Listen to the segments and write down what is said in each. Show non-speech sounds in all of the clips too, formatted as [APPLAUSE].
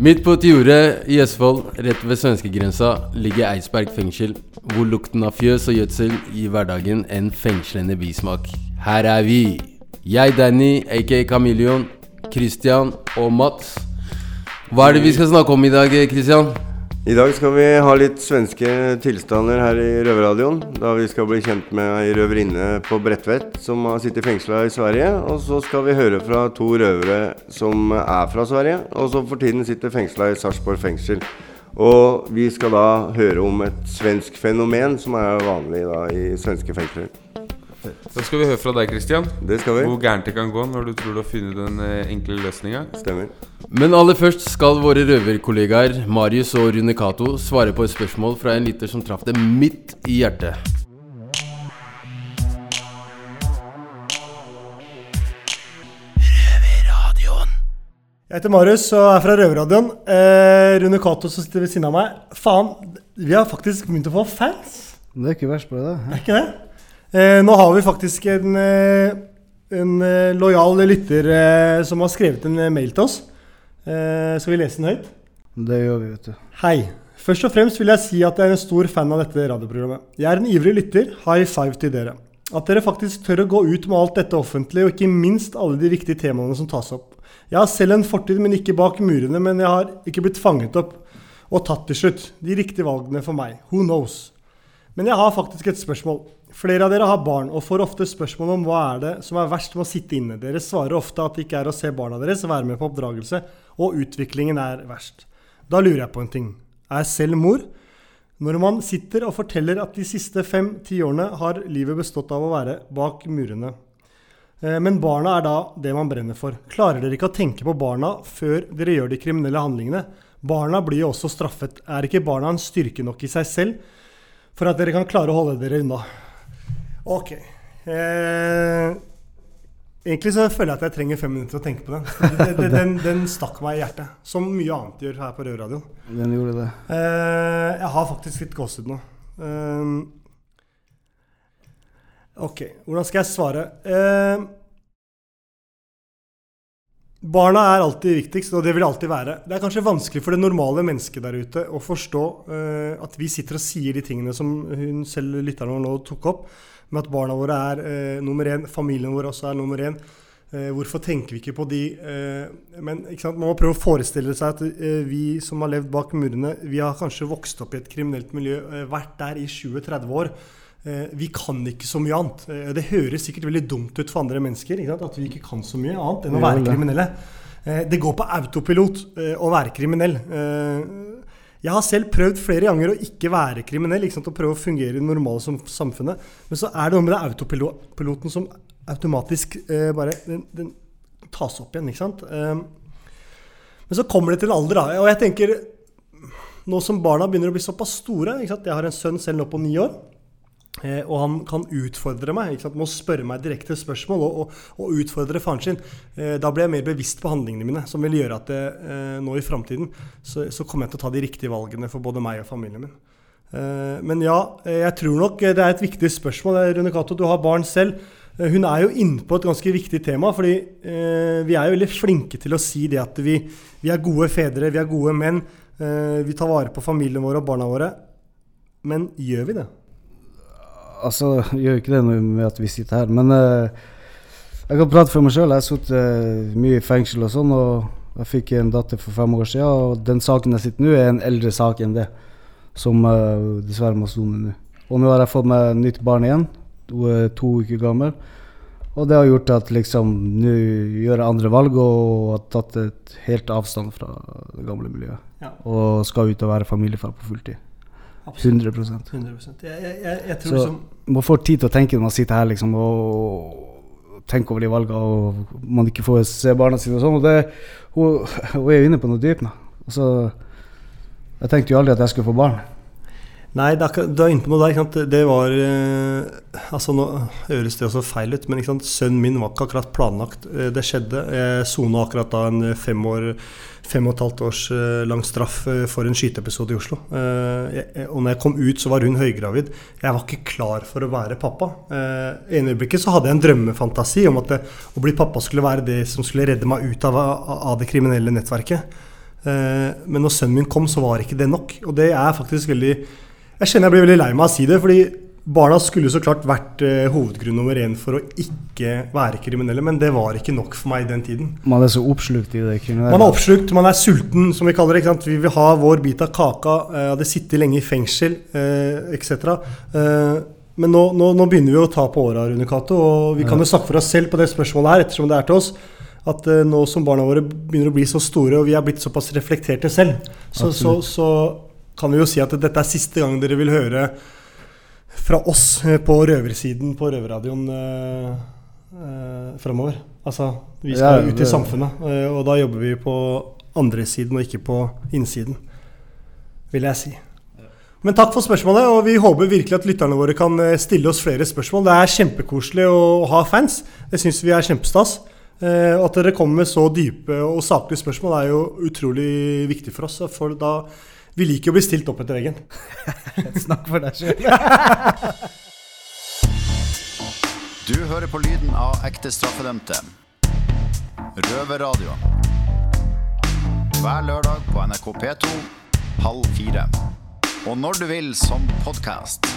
Midt på et jorde i Østfold, rett ved svenskegrensa, ligger Eidsberg fengsel, hvor lukten av fjøs og gjødsel gir hverdagen en fengslende bismak. Her er vi! Jeg, Danny, aka Kameleon, Christian og Mats. Hva er det vi skal snakke om i dag, Christian? I dag skal vi ha litt svenske tilstander her i Røverradioen. Da vi skal bli kjent med ei røverinne på Bredtvet som har sittet fengsla i Sverige. Og så skal vi høre fra to røvere som er fra Sverige, og som for tiden sitter fengsla i Sarpsborg fengsel. Og vi skal da høre om et svensk fenomen som er vanlig da i svenske fengsler. Da skal vi høre fra deg, Christian. Det skal vi. Hvor gærent det kan gå når du tror du har funnet den eh, enkle løsninga. Stemmer. Men aller først skal våre røverkollegaer Marius og Rune Cato svare på et spørsmål fra en lytter som traff det midt i hjertet. Jeg heter Marius og er fra Røverradioen. Eh, Rune Cato som sitter ved siden av meg. Faen, vi har faktisk begynt å få fans. Det er ikke verst på det, er ikke det? Eh, nå har vi faktisk en, eh, en eh, lojal lytter eh, som har skrevet en eh, mail til oss. Eh, skal vi lese den høyt? Det gjør vi, vet du. Hei. Først og fremst vil jeg si at jeg er en stor fan av dette radioprogrammet. Jeg er en ivrig lytter. High five til dere. At dere faktisk tør å gå ut med alt dette offentlig, og ikke minst alle de viktige temaene som tas opp. Jeg har selv en fortid, men ikke bak murene, men jeg har ikke blitt fanget opp og tatt til slutt. De riktige valgene for meg. Who knows? Men jeg har faktisk et spørsmål. Flere av dere har barn og får ofte spørsmål om hva er det som er verst med å sitte inne. Dere svarer ofte at det ikke er å se barna deres være med på oppdragelse, og utviklingen er verst. Da lurer jeg på en ting. Er selv mor? Når man sitter og forteller at de siste fem-ti årene har livet bestått av å være bak murene. Eh, Men barna er da det man brenner for. Klarer dere ikke å tenke på barna før dere gjør de kriminelle handlingene? Barna blir jo også straffet. Er ikke barna en styrke nok i seg selv for at dere kan klare å holde dere unna? Ok. Eh, egentlig så føler jeg at jeg trenger fem minutter å tenke på den. Den, den, den, stakk meg i hjertet. Som mye annet gjør her på Rødradioen. Den gjorde det. Eh, jeg har faktisk litt gåsehud nå. Eh, ok, hvordan skal jeg svare? Eh, barna er alltid viktigst, og det vil alltid være. Det er kanskje vanskelig for det normale mennesket der ute å forstå eh, at vi sitter og sier de tingene som hun selv lytteren vår nå tok opp, med at barna våre er eh, nummer én, familien vår også er nummer én. Eh, hvorfor tenker vi ikke på de? Eh, men man må prøve å forestille seg at eh, vi som har levd bak murene, vi har kanskje vokst opp i et kriminelt miljø, eh, vært der i 20-30 år. Eh, vi kan ikke så mye annet. Eh, det høres sikkert veldig dumt ut for andre mennesker at vi ikke kan så mye annet enn å være kriminelle. Eh, det går på autopilot å være kriminell. Eh, jeg har selv prøvd flere ganger å ikke være kriminell, ikke sant? å prøve å fungere i det normale som samfunnet. Men så er det noe med det autopiloten som automatisk eh, bare den, den tas opp igjen. ikke sant? Eh, men så kommer det til alder, da. Og jeg tenker Nå som barna begynner å bli såpass store? Jeg har en sønn selv nå på ni år. Eh, og han kan utfordre meg ikke sant? med å spørre meg direkte spørsmål og, og, og utfordre faren sin. Eh, da blir jeg mer bevisst på handlingene mine, som vil gjøre at jeg, eh, nå i framtiden så, så kommer jeg til å ta de riktige valgene for både meg og familien min. Eh, men ja, eh, jeg tror nok det er et viktig spørsmål. Eh, Rune Cato, du har barn selv. Eh, Hun er jo inne på et ganske viktig tema, fordi eh, vi er jo veldig flinke til å si det at vi, vi er gode fedre, vi er gode menn. Eh, vi tar vare på familien vår og barna våre. Men gjør vi det? Altså, gjør ikke det noe med at vi sitter her, men uh, jeg kan prate for meg sjøl. Jeg har sittet eh, mye i fengsel og sånn, og jeg fikk en datter for fem år siden, og den saken jeg sitter nå, er en eldre sak enn det, som uh, dessverre må sone nå. Og nå har jeg fått meg nytt barn igjen. Hun er to uker gammel. Og det har gjort at liksom nå gjør jeg andre valg og har tatt et helt avstand fra det gamle miljøet. Ja. Og skal ut og være familiefar på fulltid. 100% 100 Jeg, jeg, jeg, jeg tror Så som... man får tid til å tenke når man sitter her liksom, og tenker over de valgene, og man ikke får se barna sine og sånn. Og det, hun, hun er jo inne på noe dypt nå. Altså, jeg tenkte jo aldri at jeg skulle få barn. Nei, det er, du er inne på noe der. Ikke sant? Det var eh, Altså, nå høres det også feil ut, men ikke sant? sønnen min var ikke akkurat planlagt. Eh, Det skjedde. Jeg sona akkurat da en fem år fem og et halvt års eh, lang straff eh, for en skyteepisode i Oslo. Eh, og når jeg kom ut, så var hun høygravid. Jeg var ikke klar for å være pappa. I øyeblikket så hadde jeg en drømmefantasi om at det, å bli pappa skulle være det som skulle redde meg ut av, av det kriminelle nettverket. Men når sønnen min kom, så var ikke det nok. Og det er faktisk veldig Jeg kjenner jeg blir veldig lei meg av å si det, fordi barna skulle så klart vært eh, hovedgrunn nummer én for å ikke være kriminelle, men det var ikke nok for meg i den tiden. Man er så oppslukt i det kriminelle. Man er oppslukt, man er sulten, som vi kaller det. ikke sant? Vi vil ha vår bit av kaka. Eh, hadde sittet lenge i fengsel, eh, etc. Eh, men nå, nå, nå begynner vi å ta på åra, Rune Cato. Og vi kan jo snakke for oss selv på det spørsmålet her, ettersom det er til oss. At eh, nå som barna våre begynner å bli så store, og vi er blitt såpass reflekterte selv, så, så, så kan vi jo si at dette er siste gang dere vil høre fra oss eh, på røversiden på Røverradioen eh, eh, framover. Altså, vi skal Ja, ut i samfunnet, eh, og da jobber vi på andre siden og ikke på innsiden, vil jeg si. Men takk for spørsmålet, og vi håper virkelig at lytterne våre kan eh, stille oss flere spørsmål. Det er kjempekoselig å ha fans. Det syns vi er kjempestas. Eh, at dere kommer med så dype og saklige spørsmål er jo utrolig viktig for oss. For da Vi liker å bli stilt opp etter veggen. [LAUGHS] Snakk for deg sjøl. [LAUGHS] Du hører på lyden av ekte straffedømte. Røverradio. Hver lørdag på NRK P2 halv fire. Og når du vil som podkast.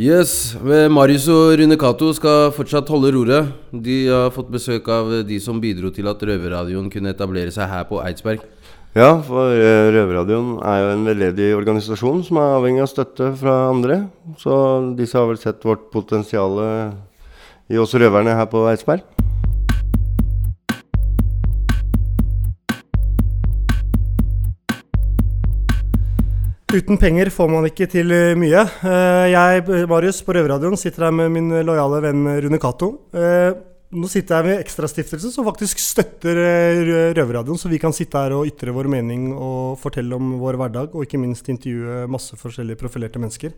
Yes, Marius og Rune Cato skal fortsatt holde roret. De har fått besøk av de som bidro til at Røverradioen kunne etablere seg her på Eidsberg. Ja, for eh, Røverradioen er jo en veldedig organisasjon som er avhengig av støtte fra andre. Så disse har vel sett vårt potensial i oss røverne her på Eidsberg. Uten penger får man ikke til eh, mye. Eh, Jeg, Marius, på Røverradioen sitter her med min lojale venn Rune Cato. Nå sitter jeg med Ekstrastiftelsen, som faktisk støtter eh, Røverradioen, så vi kan sitte her og ytre vår mening og fortelle om vår hverdag, og ikke minst intervjue masse forskjellige profilerte mennesker.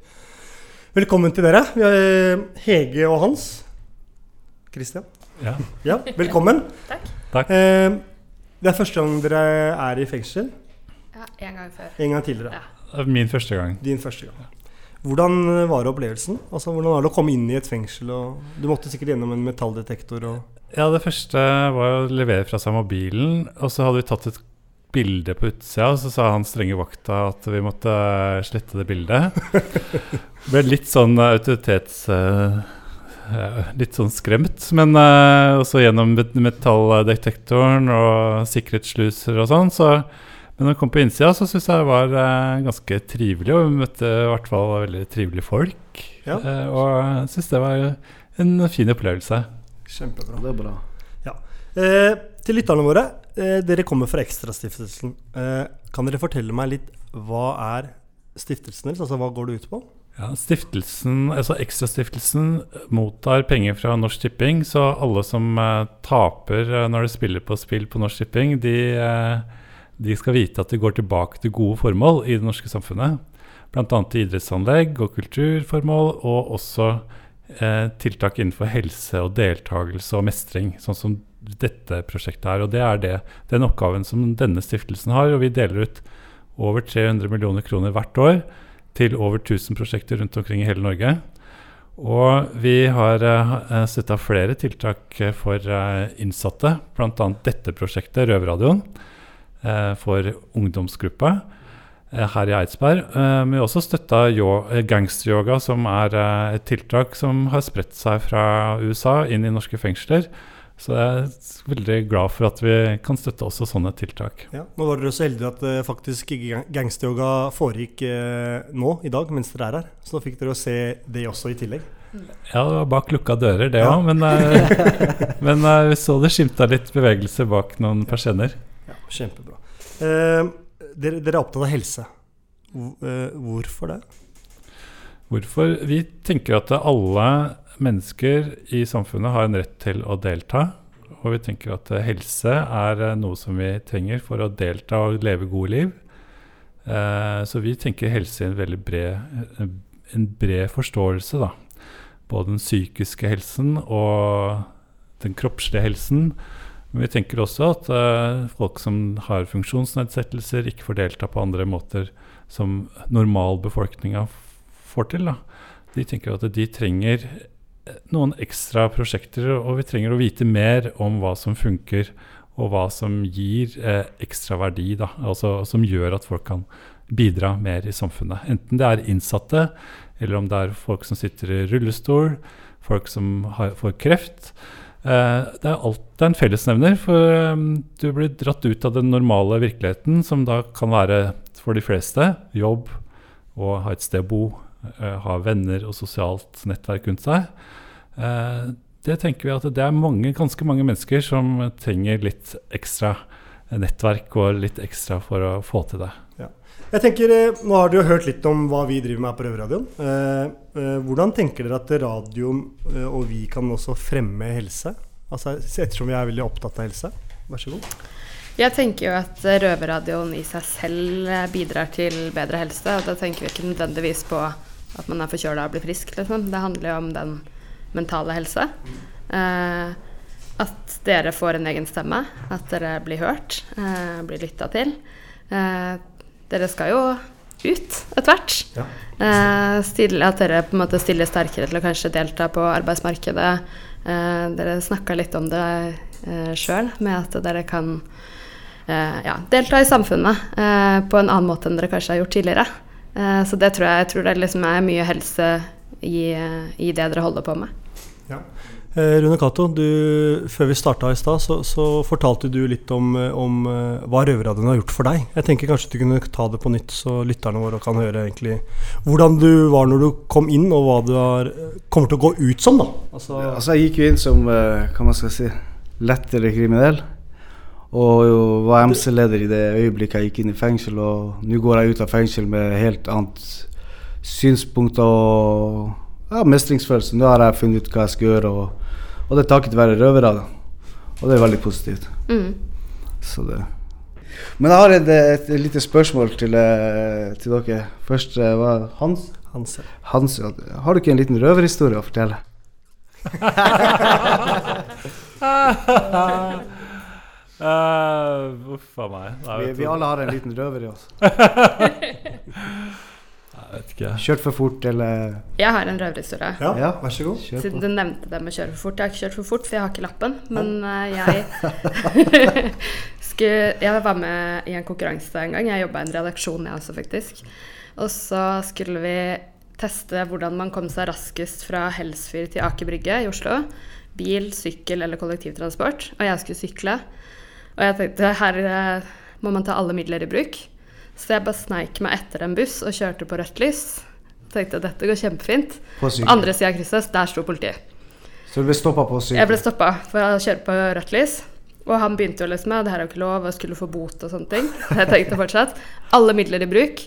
Velkommen til dere. Vi har eh, Hege og Hans. Christian. Ja. Ja, velkommen. [LAUGHS] Takk. Takk. Eh, Det er første gang dere er i fengsel. Ja, en gang før. En gang tidligere. Ja. Min første gang. Din første gang. Hvordan eh, var opplevelsen? Altså, Hvordan var det å komme inn i et fengsel? Du måtte sikkert gjennom en metalldetektor. Og Ja, det første var å levere fra seg mobilen, og så hadde vi tatt et bilde på utsida, og så sa han strenge vakta at vi måtte eh, slette det bildet. Det [LAUGHS] Ble litt sånn eh, autoritets... litt sånn skremt, men også gjennom metalldetektoren og sikkerhetssluser og sånn, så Men når jeg kom på innsida, så syns jeg det var eh, ganske trivelig, og vi møtte i hvert fall veldig trivelige folk. Ja. Eh, og jeg syns det var en fin opplevelse. Kjempebra. Det er bra. Eh, til lytterne våre, eh, dere kommer fra Ekstrastiftelsen. Eh, kan dere fortelle meg litt hva er stiftelsen deres? Altså hva går det ut på? Ja, stiftelsen, altså Ekstrastiftelsen mottar penger fra Norsk Tipping, så alle som eh, taper når de spiller på spill på Norsk Tipping, de, eh, de skal vite at de går tilbake til gode formål i det norske samfunnet. Bl.a. til idrettsanlegg og kulturformål, og også eh, tiltak innenfor helse og deltakelse og mestring, sånn som dette prosjektet er. Og det er det, den oppgaven som denne stiftelsen har, og vi deler ut over 300 millioner kroner hvert år til over 1000 prosjekter rundt omkring i hele Norge. Og vi har uh, støtta flere tiltak eh, for eh, innsatte, bl.a. dette prosjektet, Røverradioen, for ungdomsgruppa eh, her i Eidsberg. Eh, men vi har også støtta yo- eh, gangsteryoga, som er eh, et tiltak som har spredt seg fra USA inn i norske fengsler. Så jeg er veldig glad for at vi kan støtte også sånne tiltak. Ja. Nå var dere så heldige at eh, faktisk gangsteryoga foregikk eh, nå i dag mens dere er her. Så nå fikk dere å se det også i tillegg. Ja, det var bak lukka dører, det Ja. Men, eh, [LAUGHS] men eh, vi så det skimta litt bevegelse bak noen persienner. Kjempebra. Eh, dere, dere er opptatt av helse. Eh, hvorfor det? Hvorfor? Vi tenker at alle mennesker i samfunnet har en rett til å delta. Og vi tenker at helse er noe som vi trenger for å delta og leve gode liv. Eh, så vi tenker helse i en veldig bred, en bred forståelse, da. Både den psykiske helsen og den kroppslige helsen. Men vi tenker også at uh, folk som har funksjonsnedsettelser, ikke får delta på andre måter som normalbefolkninga får til. Da. De tenker at de trenger noen ekstra prosjekter, og vi trenger å vite mer om hva som funker, og hva som gir eh, ekstra verdi, da, altså som gjør at folk kan bidra mer i samfunnet. Enten det er innsatte, eller om det er folk som sitter i rullestol, folk som har, får kreft. Eh, det er alltid en fellesnevner, for um, du blir dratt ut av den normale virkeligheten, som da kan være for de fleste jobb, og ha et sted å bo, uh, ha venner og sosialt nettverk rundt seg. Det tenker vi at det er mange, ganske mange mennesker som trenger litt ekstra nettverk og litt ekstra for å få til det. Jeg tenker, eh, Nå har dere hørt litt om hva vi driver med her på Røverradioen. Eh, eh, hvordan tenker dere at radioen og vi kan også fremme helse? Altså, ettersom vi er veldig opptatt av helse. Vær så god. Jeg tenker jo at Røverradioen i seg selv bidrar til bedre helse. Og da tenker vi ikke nødvendigvis på at man er forkjøla og blir frisk, liksom. Det handler jo om den mentale helse. At dere får en egen stemme, at dere blir hørt, blir lytta til. Eh, dere skal jo ut etter hvert. Ja. Eh, stille, at dere på en måte stiller sterkere til å kanskje delta på arbeidsmarkedet. Eh, dere snakka litt om det eh, sjøl, med at dere kan eh, ja, delta i samfunnet eh, på en annen måte enn dere kanskje har gjort tidligere. Eh, så det tror jeg, jeg tror det liksom er mye helse i, i det dere holder på med. Ja. Eh, Rune Cato, før vi starta i stad, så, så fortalte du litt om, eh, om eh, hva Røverradioen har gjort for deg. Jeg tenker kanskje du kunne ta det på nytt, så lytterne våre kan høre egentlig hvordan du var når du kom inn, og hva du har, kommer til å gå ut som. da. Altså, Altså, jeg gikk jo inn som hva man skal si, lettere kriminell. Og jo var MC-leder i det øyeblikket jeg gikk inn i fengsel. Og nå går jeg ut av fengsel med helt annet synspunkt og ja, mestringsfølelse. Nå har jeg funnet ut hva jeg skal gjøre, og, og det er takket være røvere. da. Og det er veldig positivt. Mm. Så det. Men jeg har et, et, lite spørsmål til, eh, til dere. Først hva, var Hans. Hans, Hans, ja, har du ikke en liten røverhistorie å fortelle? Uh, [LAUGHS] uff a meg. Vi, vi alle har en liten røver i oss. [LAUGHS] [LAUGHS] Kjørt for fort eller Jeg har en røverhistorie. ja, Ja. vær så god. Kjør Siden du nevnte det med å kjøre for fort. Jeg har ikke kjørt for fort, for jeg har ikke lappen. Men eh, jeg [LAUGHS] skulle, Jeg var med i en konkurranse en gang. Jeg jobba i en redaksjon, jeg også, faktisk. Og så skulle vi teste hvordan man kom seg raskest fra Helsfyr til Aker Brygge i Oslo. Bil, sykkel eller kollektivtransport. Og jeg skulle sykle. Og jeg tenkte her eh, må man ta alle midler i bruk. Så jeg bare sneik meg etter en buss og kjørte på rødt lys. Tenkte at dette går kjempefint. På På andre sida av krysset, der sto politiet. Så du ble stoppa på sykkel? Jeg ble stoppa for å kjøre på rødt lys. Og han begynte jo liksom med det her er jo ikke lov, og skulle få bot og sånne ting. [LAUGHS] Jeg tenkte fortsatt alle midler i bruk.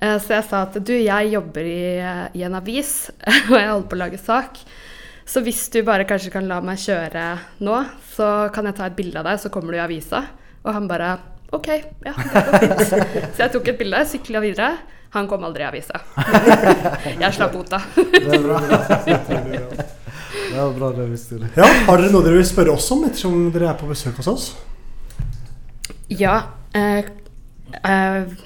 Eh, Så jeg sa at du, jeg jobber i, eh, i en avis, [LAUGHS] og jeg holder på å lage sak. Så hvis du bare kanskje kan la meg kjøre nå, så kan jeg ta et bilde av deg, så kommer du i avisa. Og han bare OK, ja, det går fint. [LAUGHS] Så jeg tok et bilde, sykla videre. Han kom aldri i avisa. [LAUGHS] Jeg slapp bota. Det er bra. [LAUGHS] det var bra røverhistorie. Ja, Har dere noe dere vil spørre oss om, ettersom dere er på besøk hos oss? Ja. Eh, eh,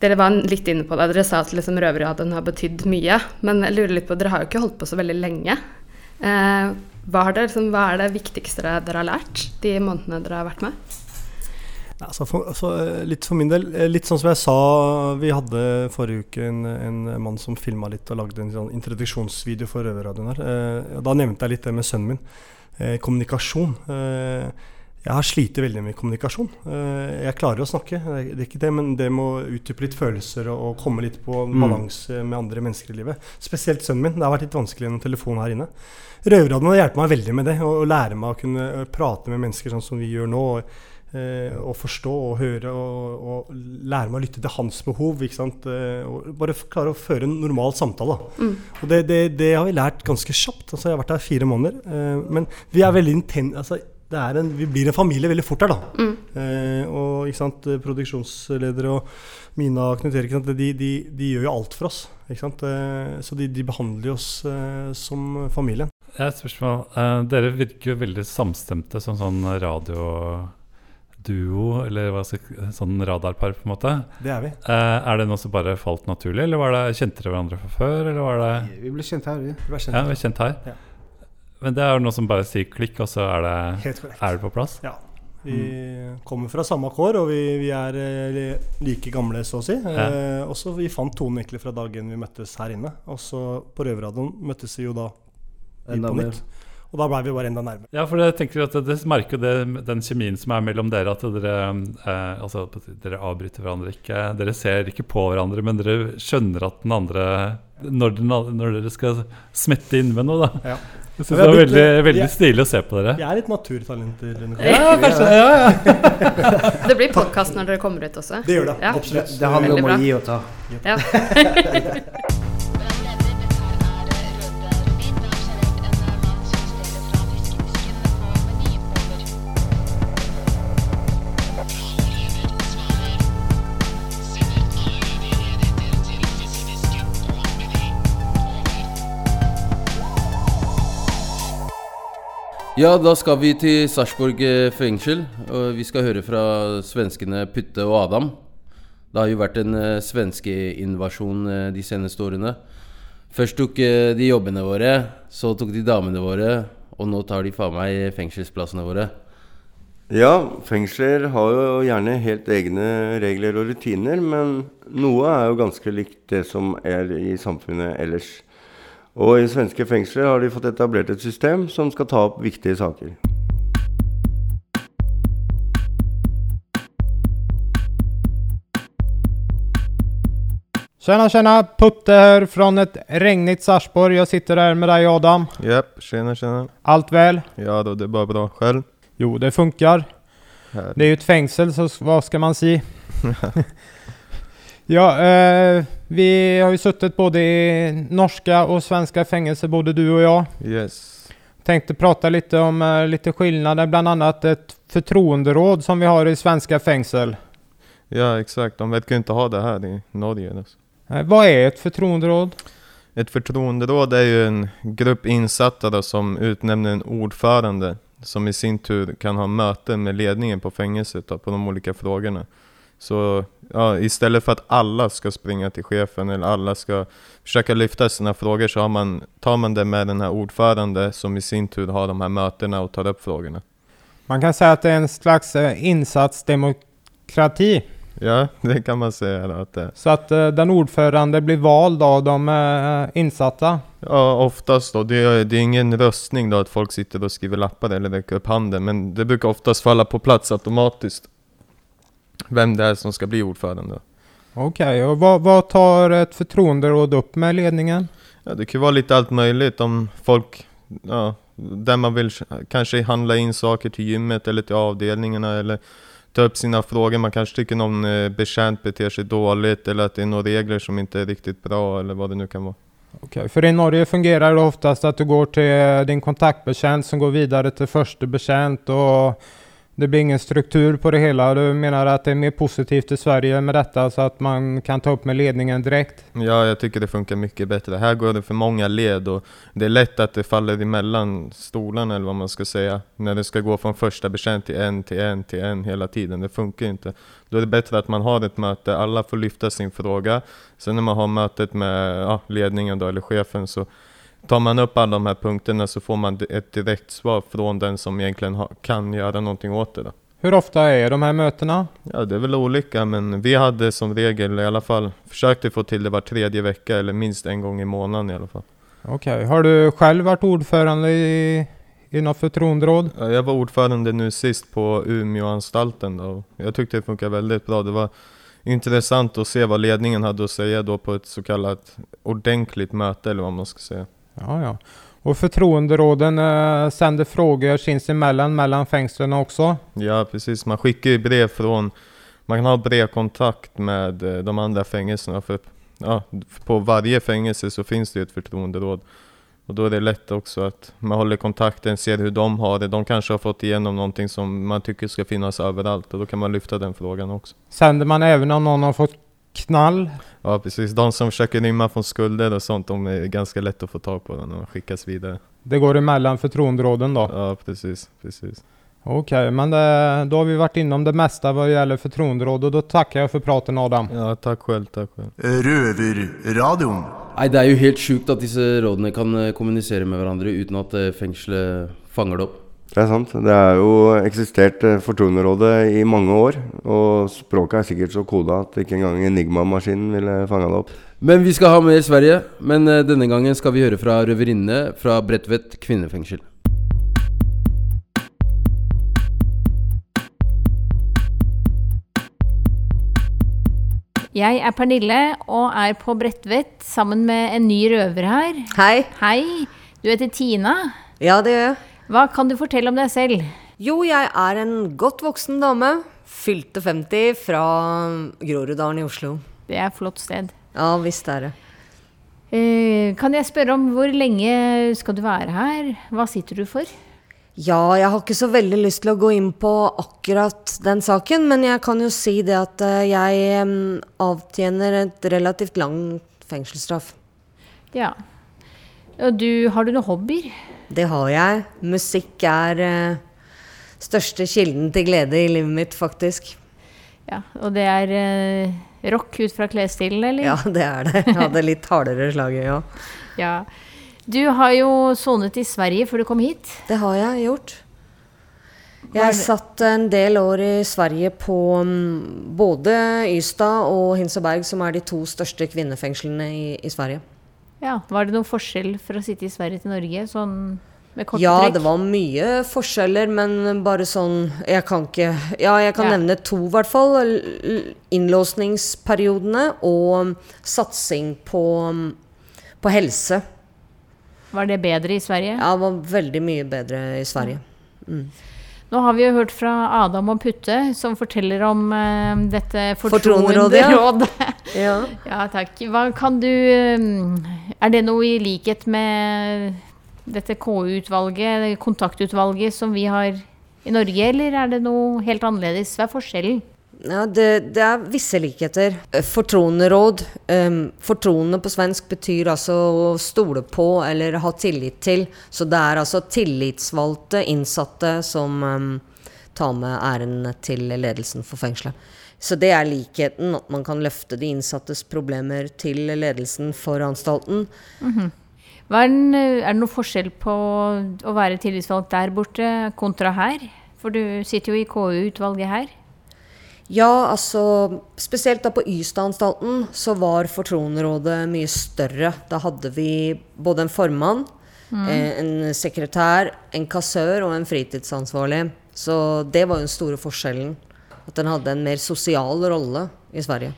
dere var litt inne på det. Dere sa at liksom Røverradioen har betydd mye. Men jeg lurer litt på, dere har jo ikke holdt på så veldig lenge. Eh, hva, har dere, liksom, hva er det viktigste dere har lært de månedene dere har vært med? Ja, altså for, altså, litt for min del, eh, litt sånn som jeg sa, vi hadde forrige uke en, en mann som filma litt og lagde en sånn introduksjonsvideo for Røverradioen her. Eh, da nevnte jeg litt det med sønnen min. Eh, kommunikasjon. Eh, jeg har slitt veldig med kommunikasjon. Eh, jeg klarer å snakke, det er- ikke det, men det må utdype litt følelser og, og komme litt på Mm. balanse med andre mennesker i livet. Spesielt sønnen min. Det har vært litt vanskelig gjennom telefonen her inne. Røverradioen har hjulpet meg veldig med det, å å lære meg å kunne prate med mennesker sånn som vi gjør nå. og å forstå og høre og, og lære meg å lytte til hans behov. Ikke sant? Eh, og bare klare å føre en normal samtale. Mm. Og det, det, det har vi lært ganske kjapt. Altså, jeg har vært her fire måneder. Eh, men vi er veldig inten altså, er en, vi blir en familie veldig fort her, da. Mm. Eh, og ikke sant, produksjonsledere og Mina og Knut Erik de, de, de gjør jo alt for oss. Ikke sant? Eh, så de, de behandler oss eh, som familien. Jeg har et spørsmål. Eh, dere virker jo veldig samstemte som sånn radioduo, eller hva skal sånn radarpar, på en måte. Det er vi. Eh, er det noe som bare falt naturlig, eller var det, kjente dere hverandre fra før? Eller var det Vi ble kjent her, vi. Vi kjent. Ja, vi er kjent her. Ja. Men det er noe som bare sier klikk, og så er det, er det på plass? Ja. Vi kommer fra samme kår, og vi, vi er eh, like gamle, så å si. Eh, også Vi fant tonen egentlig fra dagen vi møttes her inne. Og så på Røverradioen møttes vi jo da vi på mer. nytt. Og da blei vi bare enda nærmere. Ja, for jeg tenker at det merker det, den kjemien som er mellom dere, at dere eh, altså, dere avbryter hverandre ikke. Dere ser ikke på hverandre, men dere skjønner at den andre Når, den, når dere skal smette inn med noe, da. Ja. Jeg Vi synes det er veldig, veldig stilig å se på dere. Vi er litt naturtalenter. Ja, kanskje. Ja, ja. [LAUGHS] Det blir podkast når dere kommer ut også. Det gjør det. Ja. Absolutt. Det handler om å gi og ta. Ja. [LAUGHS] [LAUGHS] Ja, da skal vi til Sarpsborg eh, fengsel. Og vi skal høre fra svenskene Putte og Adam. Det har jo vært en uh, svenskeinvasjon uh, de seneste årene. Først tok eh, de jobbene våre, så tok de damene våre, og nå tar de faen meg fengselsplassene våre. Ja, fengsler har jo gjerne helt egne regler og rutiner, men noe er jo ganske likt det som er i samfunnet ellers. Og i svenske fengsler har de fått etablert et system som skal ta opp viktige saker. Tjena tjena! Putte her fra et regnet Sarpsborg. Jeg sitter her med deg, Adam. Jepp. tjena tjena. Alt vel? Ja då, det er bare bra. Selv? Jo, det funker. Det er jo et fengsel, så hva skal man si? [LAUGHS] ja, eh, vi har jo sittet både i norska og svenske fengsler, både du og jeg. Yes. Tenkte prate litt om litt lite skillnader, bland annat ett förtroenderåd som vi har i svenske fengsel. Ja, exakt. De vet ikke ha det her i Norge. Altså. Hva er et fortroenderåd? Et fortroenderåd er jo en grupp innsatte som utnevner en ordfører, som i sin tur kan ha møte med ledningen på fengselet på de olika frågorna. Så ja, istället för att alla ska springa till chefen eller alla ska försöka lyfta sina frågor så har man, tar man det med den här ordförande som i sin tur har de här mötena och tar upp frågorna. Man kan säga att det är en slags eh, insatsdemokrati. Ja, [LAUGHS] det kan man säga då, att det. Så att eh, den ordförande blir vald av de eh, insatta. Ja, oftast då. Det är, det är ingen röstning då att folk sitter och skriver lappar eller räcker upp handen. Men det brukar oftast falla på plats automatiskt. Vem det är som ska bli ordförande. Okej, och vad, vad tar ett förtroenderåd upp med ledningen? Ja, det kan være vara lite allt möjligt om folk, ja, där man vill kanske handla in saker till gymmet eller till avdelningarna eller ta upp sina frågor. Man kanske tycker någon eh, betjänt beter sig dåligt eller att det är några regler som inte är riktigt bra eller vad det nu kan vara. Okay, för i Norge fungerar det oftast att du går till eh, din kontaktbetjänt som går vidare till första betjänt och det blir ingen struktur på det hele. Du mener at det er mer positivt i Sverige med dette, så at man kan ta opp med ledningen direkt? Ja, jeg tycker det funker mye bedre. Her går det for mange led og det er lätt at det faller imellom stolene, eller hva man skal si, når det skal gå fra første betjänt til en, til en, til en hele tiden. Det funker ikke. Da er det bedre at man har et møte, alle får lyfta sin fråga. Så når man har møtet med ja, ledningen da, eller chefen så tar man upp alla de här punkterna så får man ett direkt svar från den som egentligen ha, kan göra någonting åt det. Då. Hur ofta är de här mötena? Ja, det är väl olika, men vi hade som regel i alla fall försökte få till det var tredje vecka eller minst en gång i månaden i alla fall. Okej, har du själv varit ordförande i, i något förtroenderåd? Ja, Jag var ordförande nu sist på Umeåanstalten då. Jag tyckte det funkar väldigt bra. Det var intressant att se vad ledningen hade att säga då på ett så kallat ordentligt möte eller vad man ska säga. Ja, ja. Och förtroenderåden eh, sänder frågor sinsemellan mellan fängslen också? Ja, precis. Man skickar ju brev från... Man kan ha brevkontakt med eh, de andra fängelserna. För, ja, på varje fängelse så finns det ju ett förtroenderåd. Och då är det lätt också att man håller kontakten, ser hur de har det. De kanske har fått igenom någonting som man tycker ska finnas överallt och då kan man lyfta den frågan också. Sänder man även om någon har fått knall? Ja precis, de som försöker rymma från skulder och sånt, de är ganska lätt att få tag på när de skickas vidare. Det går emellan förtroenderåden då? Ja precis, precis. Okej, men det, då har vi varit inom det mesta vad gäller förtroenderåd och då tackar jag för praten Adam. Ja, tack själv, tack själv. Røverradioen. Nej, det er jo helt sjukt at disse rådene kan kommunicera kommunisere med hverandre uten at eh, fengselet fanger det opp. Det er sant. Det er jo eksistert Fortunerådet i mange år. Og språket er sikkert så koda at ikke engang Enigma-maskinen ville fanga det opp. Men vi skal ha mer Sverige. Men eh, denne gangen skal vi høre fra røverinnene fra Bredtvet kvinnefengsel. Jeg er Pernille og er på Bredtvet sammen med en ny røver her. Hei. Hei. Du heter Tina. Ja, det gjør jeg. Hva kan du fortelle om deg selv? Jo, jeg er en godt voksen dame. Fylte 50 fra Groruddalen i Oslo. Det er et flott sted. Ja, visst er det. Eh, kan jeg spørre om hvor lenge skal du være her? Hva sitter du for? Ja, jeg har ikke så veldig lyst til å gå inn på akkurat den saken, men jeg kan jo si det at eh, jeg avtjener et relativt lang fengselsstraff. Ja. Og du, har du noen hobbyer? Det har jeg. Musikk er uh, største kilden til glede i livet mitt, faktisk. Ja, Og det er uh, rock ut fra klesstilen, eller? Ja, det er det. Jeg hadde litt hardere slaget, ja. [LAUGHS] ja. Du har jo sonet i Sverige før du kom hit. Det har jeg gjort. Jeg satt en del år i Sverige på mm, både Ystad og Hinseberg, som er de to største kvinnefengslene i, i Sverige. Ja, Var det noen forskjell fra å sitte i Sverige til Norge, sånn med korte Ja, trekk? det var mye forskjeller, men bare sånn Jeg kan ikke Ja, jeg kan Ja. nevne to, i hvert fall. Innlåsningsperiodene og satsing på, på helse. Var det bedre i Sverige? Ja, det var veldig mye bedre i Sverige. Mm. Nå har vi jo hørt fra Adam og Putte, som forteller om uh, dette ja. fortroenderådet. [LAUGHS] Ja. ja, takk. Hva kan du eh, Er det noe i likhet med dette KU-utvalget, kontaktutvalget, som vi har i Norge, eller er det noe helt annerledes? Hva er forskjellen? Ja, det, det er visse likheter. Fortroneråd. Um, fortroende på svensk betyr altså å stole på eller ha tillit til. Så det er altså tillitsvalgte innsatte som um, tar med æren til ledelsen for fengselet. Så det er likheten, at man kan løfte de innsattes problemer til ledelsen for anstalten. Er, den, eh, er det noe forskjell på å være tillitsvalgt der borte kontra her? For du sitter jo i KU-utvalget her. Ja, altså Spesielt da på Ystad-anstalten så var Fortronerådet mye større. Da hadde vi både en formann, Mm. eh, en sekretær, en kassør og en fritidsansvarlig. Så det var jo den store forskjellen. At den hadde en mer sosial rolle i Sverige.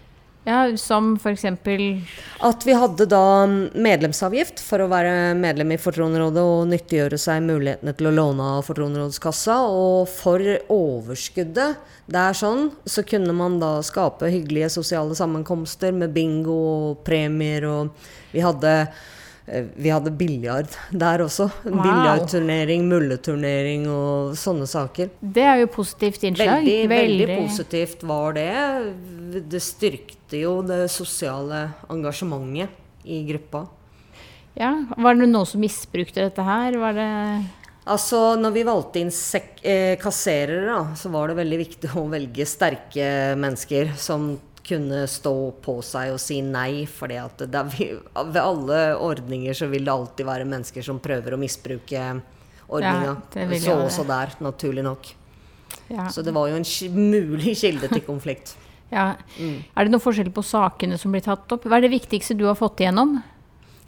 Ja, Som eksempel At vi hadde da medlemsavgift for å være medlem i Fortronerådet og nyttiggjøre seg mulighetene til å låne av Fortronerådskassa. Og for overskuddet der sånn, så kunne man da skape hyggelige sosiale sammenkomster med bingo og premier og Vi hadde vi hadde biljard der også. Wow. Biljardturnering, mulleturnering og sånne saker. Det er jo positivt innslag. Veldig, veldig positivt var det. Det styrkte jo det sosiale engasjementet i gruppa. Ja, Var det noen som misbrukte dette her? Var det Altså, når vi valgte inn eh, kasserere, da, så var det veldig viktig å velge sterke mennesker som kunne stå på seg og si nei. For ved alle ordninger så vil det alltid være mennesker som prøver å misbruke ordninga. Ja, så også der, naturlig nok. Ja. Så det var jo en mulig kilde til konflikt. Ja. Mm. Er det noen forskjell på sakene som blir tatt opp? Hva er det viktigste du har fått igjennom?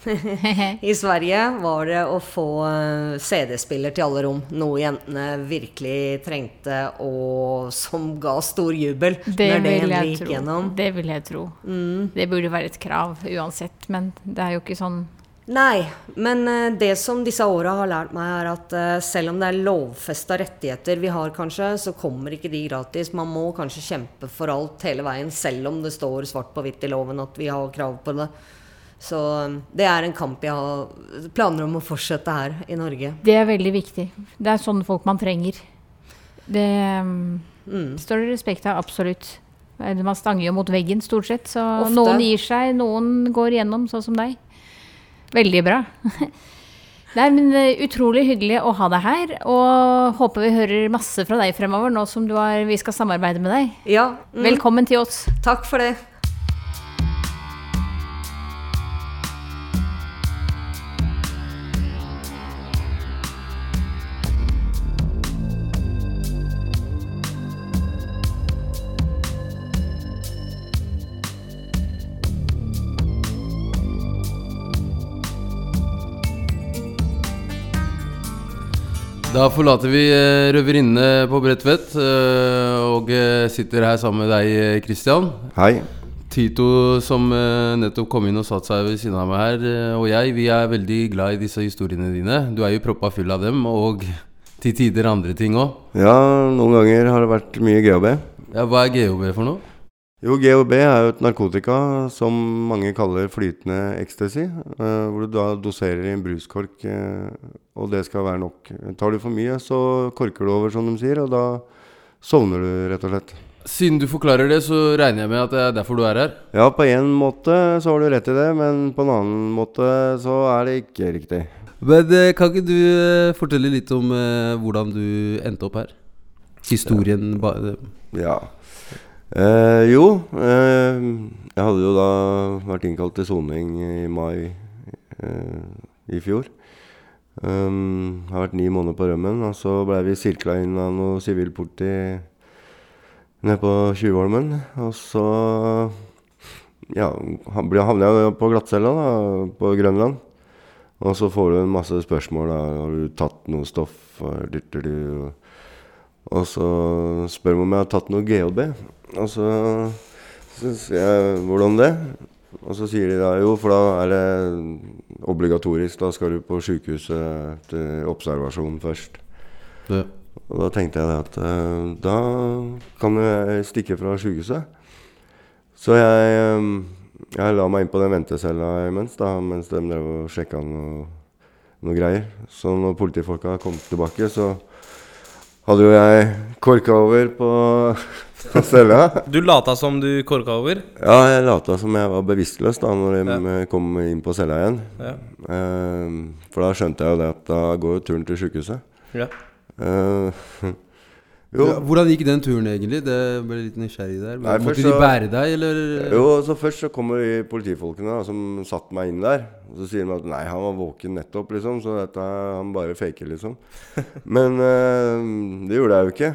[LAUGHS] I Sverige var det å få eh, CD-spiller til alle rom. Noe jentene virkelig trengte, og som ga stor jubel Det når det gikk tro. gjennom. Det vil jeg tro. Mm. Det burde være et krav uansett, men det er jo ikke sånn Nei, men eh, det som disse åra har lært meg, er at eh, selv om det er lovfesta rettigheter vi har, kanskje, så kommer ikke de gratis. Man må kanskje kjempe for alt hele veien, selv om det står svart på hvitt i loven at vi har krav på det. Så um, det er en kamp jeg har planer om å fortsette her i Norge. Det er veldig viktig. Det er sånne folk man trenger. Det Mm. står det respekt av, absolutt. Man stanger jo mot veggen stort sett, så Ofte. noen gir seg, noen går igjennom, sånn som deg. Veldig bra. [LAUGHS] Nei, men eh, Utrolig hyggelig å ha deg her, og håper vi hører masse fra deg fremover nå som du har, vi skal samarbeide med deg. Ja. mm. Velkommen til oss. Takk for det. Da forlater vi Røverinne røverinnene på Bredtvet eh, og eh, sitter her sammen med deg, eh, Christian. Hei. Tito som eh, nettopp kom inn og satte seg ved siden av meg her, eh, og jeg, vi er veldig glad i disse historiene dine. Du er jo proppa full av dem, og til tider andre ting òg. Ja, noen ganger har det vært mye GHB. Ja, hva er GHB for noe? Jo, GHB er jo et narkotika som mange kaller flytende ecstasy. eh, hvor du da doserer i en bruskork, eh, og det skal være nok. Tar du for mye, så korker du over, som de sier, og da sovner du, rett og slett. Siden du forklarer det, så regner jeg med at det er derfor du er her. Ja, på en måte så har du rett i det, men på en annen måte så er det ikke riktig. Men eh, kan ikke du fortelle litt om eh, hvordan du endte opp her? Historien ba Ja. Eh, jo, eh, jeg hadde jo da vært innkalt til soning i mai eh, i fjor. Um, har vært ni måneder på rømmen, og så blei vi sirkla inn av noe sivilpoliti nede på Tjuvholmen. Og så ja, havna jeg på glattcella da, på Grønland. Og så får du en masse spørsmål. da, Har du tatt noe stoff? Og- og så spør de om jeg har tatt noe GHB. Og så, så sier jeg hvordan det? Og så sier de da jo, for da er det obligatorisk. Da skal du på sjukehuset til observasjon først. Ja. Og da tenkte jeg at eh, da kan jeg stikke fra sjukehuset. Så jeg, eh, jeg la meg inn på den ventecella imens, da, mens de drev og sjekka noe, noe greier. Så når politifolka kom tilbake, så hadde jo jeg korka over på, på cella. Du lata som du korka over? Ja, jeg lata som jeg var bevisstløs da når jeg ja. kom inn på cella igjen. Ja. Uh, for da skjønte jeg jo det at da går jo turen til sjukehuset. Ja. Eh, Ja, Hvordan gikk den turen egentlig? Det ble litt nysgjerrig der. Nei, Måtte de bære deg, eller? Jo, så først så kommer politifolkene da, som satte meg inn der. Og så sier de at nei, han var våken nettopp, liksom. Så dette, han bare faker, liksom. [LAUGHS] Men øh, det gjorde jeg jo ikke.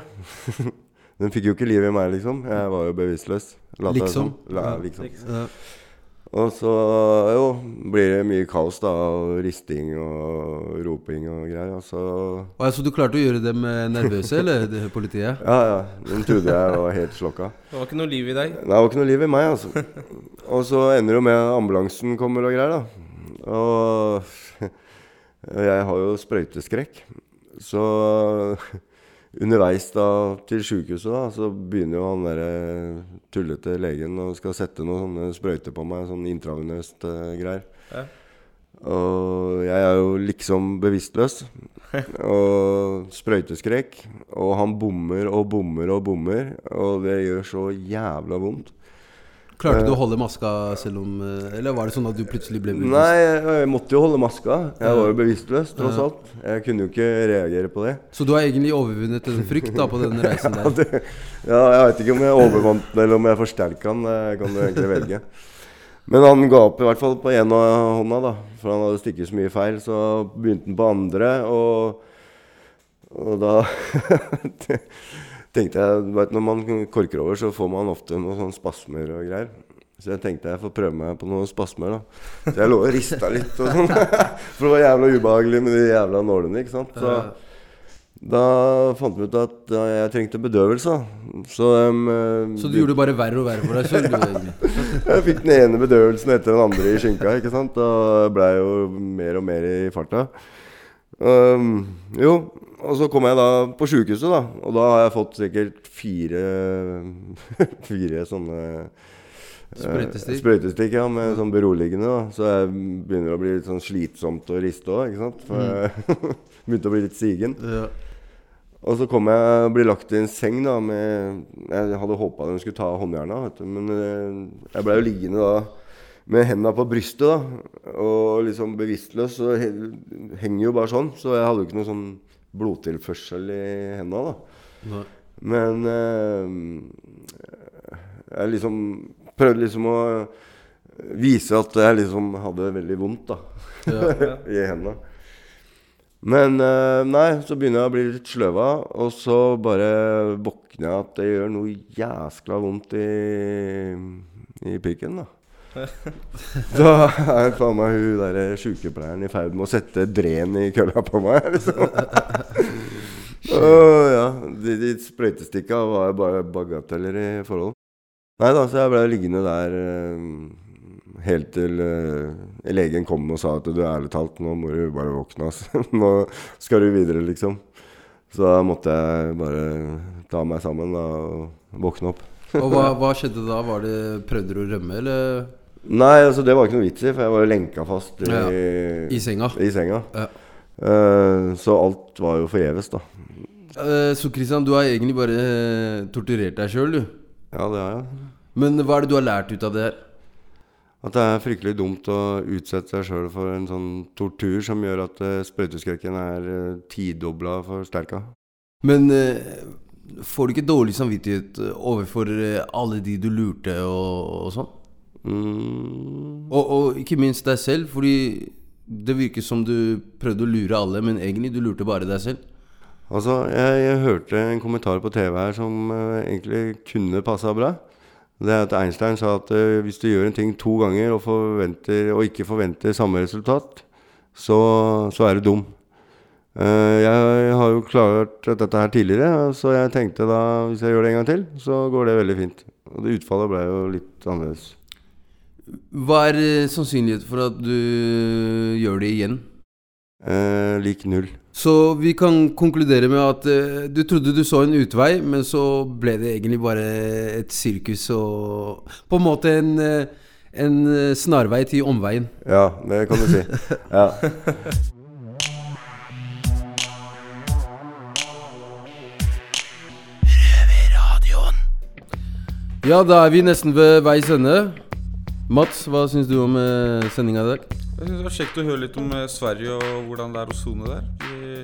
[LAUGHS] Den fikk jo ikke liv i meg, liksom. Jeg var jo bevisstløs. Lot Liksom. som. La, liksom. Ja. Og så jo, blir det mye kaos, da. Og risting og roping og greier. Og så og altså, du klarte å gjøre dem eh, nervøse, eller det politiet? Ja, ja. De trodde jeg var helt slokka. Det var ikke noe liv i deg? Nei, det var ikke noe liv i meg, altså. Og så ender det jo med at ambulansen kommer og greier, da. Og [LAUGHS] jeg har jo sprøyteskrekk. Så underveis da til sjukehuset, da, så begynner jo han derre tullete legen og skal sette noen sånne sprøyter på meg, sånn intravenøst uh, greier. Ja. Og jeg er jo liksom bevisstløs. [LAUGHS] og sprøyteskrekk. Og han bommer og bommer og bommer, og det gjør så jævla vondt. Klarte du Eh, å holde maska selv om eh, Eller var det sånn at du plutselig ble bevisst? Nei, jeg, måtte jo holde maska. Jeg var jo bevisstløs, tross alt. Jeg kunne jo ikke reagere på det. Så du har egentlig overvunnet en frykt da på den reisen [LAUGHS] ja, der? det, ja, jeg vet ikke om jeg overvant den, eller om jeg forsterka den. Det kan du egentlig velge. Men han ga opp i hvert fall på ene hånda, da. For han hadde stikket så mye feil. Så begynte han på andre, og, og da [LAUGHS] tenkte jeg vet, Når man korker over, så får man ofte noen sånne spasmer og greier. Så jeg tenkte jeg får prøve meg på noen spasmer, da. Så jeg lå og rista litt og sånn. [LAUGHS] For det var jævla ubehagelig med de jævla nålene, ikke sant. Så da fant vi ut at jeg trengte bedøvelse. Så, eh, Så du gjorde det bare verre og verre for deg selv? [LAUGHS] Jeg fikk den ene bedøvelsen etter den andre i skinka, ikke sant. Og blei jo mer og mer i farta. Um, jo, og så kom jeg da på sjukehuset, da. Og da har jeg fått sikkert fire [LAUGHS] Fire sånne Sprøytestikk. Eh, Sprøytestikk, ja, med sånn beroligende. da Så jeg begynner å bli litt sånn slitsomt å riste òg, ikke sant. For jeg [LAUGHS] begynte å bli litt sigen. Ja. Og så kom jeg og ble lagt i en seng da med Jeg hadde håpa de skulle ta håndjerna, vet du. Men eh, jeg blei jo liggende da med hendene på brystet da og liksom bevisstløs. Så henger jo bare sånn. Så jeg hadde jo ikke noe sånn blodtilførsel i hendene da. Nei. Men eh, jeg liksom prøvde liksom å vise at jeg liksom hadde veldig vondt da Ja. [LAUGHS] i hendene. Men eh, nei, så begynner jeg å bli litt sløva, og så bare våkner jeg at det gjør noe jæskla vondt i, i pikken, da. Da er faen meg hun der sykepleieren i ferd med å sette dren i kølla på meg, liksom. Åh, ja. De, de sprøytestikka var bare bagateller i forhold. Nei da, så jeg ble liggende der eh, helt til uh, legen kom og sa at du ærlig talt, nå må du bare våkne, altså. [LAUGHS] Nå skal du videre, liksom. Så da måtte jeg bare ta meg sammen da, og våkne opp. Og hva, [LAUGHS] hva skjedde da? Var det Prøvde du å rømme, eller? Nei, altså det var ikke noe vits i, for jeg var jo lenka fast i, Ja, i senga. I senga. Ja. Eh, så alt var jo forgjeves, da. Eh, så Christian, du har egentlig bare eh, torturert deg sjøl, du? Ja, det har jeg. Men hva er det du har lært ut av det her? At det er fryktelig dumt å utsette seg sjøl for en sånn tortur som gjør at uh, sprøyteskrekken er uh, tidobla forsterka. Men får du ikke dårlig samvittighet overfor alle de du lurte og, og sånn? Mm. Og, og ikke minst deg selv, fordi det virker som du prøvde å lure alle, men egentlig du lurte bare deg selv. Altså, jeg, jeg hørte en kommentar på TV her som uh, egentlig kunne passa bra. Det er at Einstein sa at uh, hvis du gjør en ting to ganger og, og ikke forventer samme resultat, så, så er du dum. Uh, jeg har jo klart dette her tidligere, så jeg tenkte da hvis jeg gjør det en gang til, så går det veldig fint. Og det utfallet ble jo litt annerledes. Hva er eh, sannsynligheten for at du gjør det igjen? Eh, lik null. Så vi kan konkludere med at eh, du trodde du så en utvei, men så ble det egentlig bare et sirkus og På en måte en, eh, en eh, snarvei til omveien. Ja, det kan du si. Ja. [LAUGHS] Ja, da er vi nesten ved veis ende. Mats, hva syns du om uh, sendinga i dag? Jeg synes det var kjekt å høre litt om eh, Sverige og hvordan det er å sone der.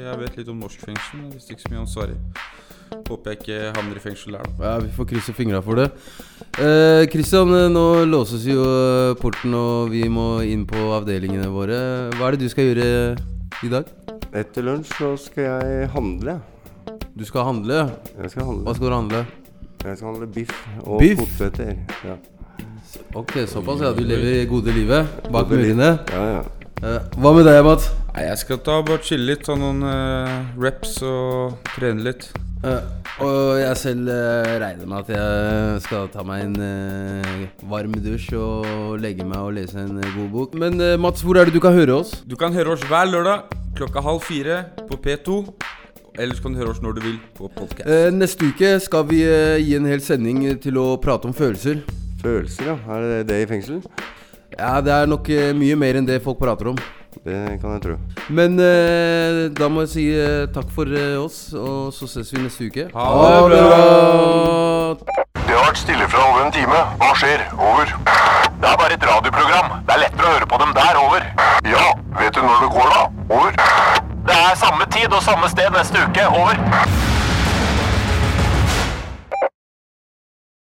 Jeg vet litt om norsk fengsel, men jeg visste ikke så mye om Sverige. Håper jeg ikke havner i fengsel der, da. Ja, Vi får krysse fingra for det. Eh, Christian, eh, nå låses jo eh, porten, og vi må inn på avdelingene våre. Hva er det du skal gjøre i dag? Etter lunsj så skal jeg handle. Du skal handle? Jeg skal handle. Hva skal du handle? Jeg skal handle biff og Biff? poteter. Ja. Ok, såpass, ja. Du lever gode livet bak murene. Ja, ja. Eh, hva med deg, Mats? Nei, jeg skal ta bare chille litt, ta noen uh, reps og trene litt. Eh, og jeg selv eh, regner med at jeg skal ta meg en eh, varm dusj og legge meg og lese en eh, god bok. Men eh, Mats, hvor er det du kan høre oss? Du kan høre oss hver lørdag klokka halv fire på P2. Ellers kan du høre oss når du vil på podcast. Eh, neste uke skal vi eh, gi en hel sending til å prate om følelser. Følelser, ja. Er det det i fengsel? Ja, det er nok eh, mye mer enn det folk prater om. Det kan jeg tro. Men eh, da må jeg si eh, takk for eh, oss, og så ses vi neste uke. Ha det bra! Det har vært stille fra over en time. Hva skjer? Over. Det er bare et radioprogram. Det er lettere å høre på dem der. Over. Ja, vet du når det går, da? Over. Det er samme tid og samme sted neste uke. Over.